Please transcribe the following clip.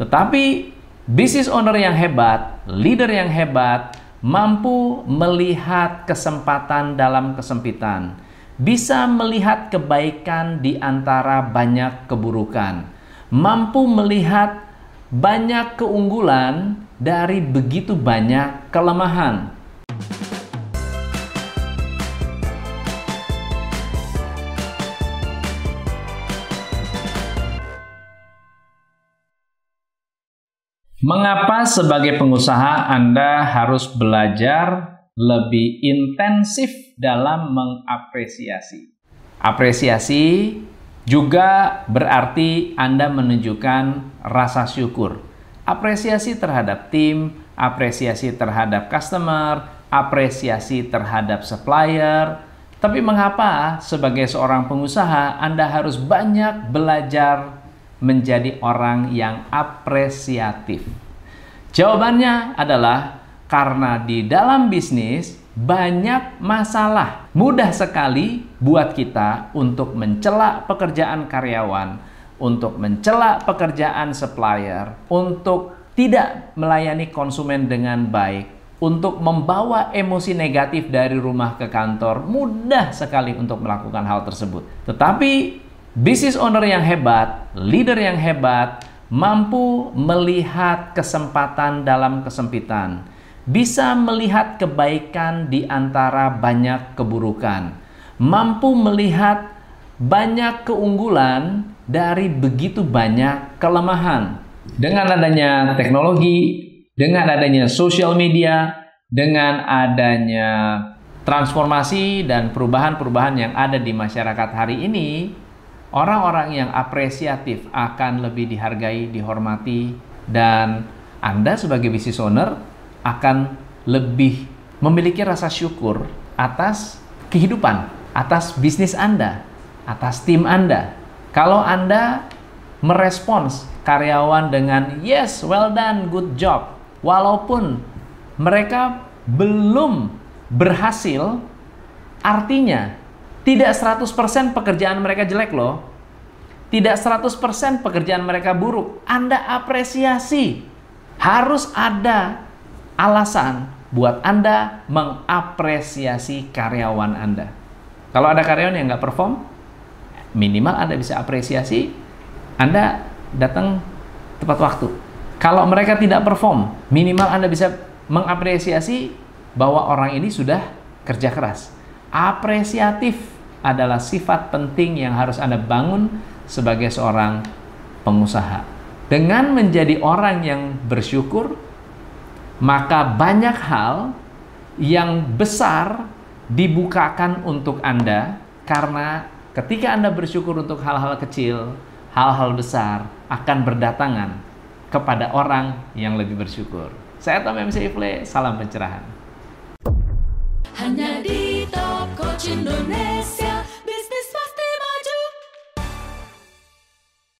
Tetapi business owner yang hebat, leader yang hebat, mampu melihat kesempatan dalam kesempitan, bisa melihat kebaikan di antara banyak keburukan, mampu melihat banyak keunggulan dari begitu banyak kelemahan. Mengapa sebagai pengusaha Anda harus belajar lebih intensif dalam mengapresiasi? Apresiasi juga berarti Anda menunjukkan rasa syukur. Apresiasi terhadap tim, apresiasi terhadap customer, apresiasi terhadap supplier. Tapi mengapa sebagai seorang pengusaha Anda harus banyak belajar menjadi orang yang apresiatif? Jawabannya adalah karena di dalam bisnis banyak masalah. Mudah sekali buat kita untuk mencela pekerjaan karyawan, untuk mencela pekerjaan supplier, untuk tidak melayani konsumen dengan baik, untuk membawa emosi negatif dari rumah ke kantor, mudah sekali untuk melakukan hal tersebut. Tetapi Business owner yang hebat, leader yang hebat, mampu melihat kesempatan dalam kesempitan, bisa melihat kebaikan di antara banyak keburukan, mampu melihat banyak keunggulan dari begitu banyak kelemahan. Dengan adanya teknologi, dengan adanya sosial media, dengan adanya transformasi dan perubahan-perubahan yang ada di masyarakat hari ini, Orang-orang yang apresiatif akan lebih dihargai, dihormati, dan Anda sebagai business owner akan lebih memiliki rasa syukur atas kehidupan, atas bisnis Anda, atas tim Anda. Kalau Anda merespons karyawan dengan yes, well done, good job, walaupun mereka belum berhasil, artinya tidak 100% pekerjaan mereka jelek loh. Tidak 100% pekerjaan mereka buruk. Anda apresiasi. Harus ada alasan buat Anda mengapresiasi karyawan Anda. Kalau ada karyawan yang nggak perform, minimal Anda bisa apresiasi, Anda datang tepat waktu. Kalau mereka tidak perform, minimal Anda bisa mengapresiasi bahwa orang ini sudah kerja keras apresiatif adalah sifat penting yang harus Anda bangun sebagai seorang pengusaha. Dengan menjadi orang yang bersyukur, maka banyak hal yang besar dibukakan untuk Anda karena ketika Anda bersyukur untuk hal-hal kecil, hal-hal besar akan berdatangan kepada orang yang lebih bersyukur. Saya Tom MC Ifle, salam pencerahan. Hanya di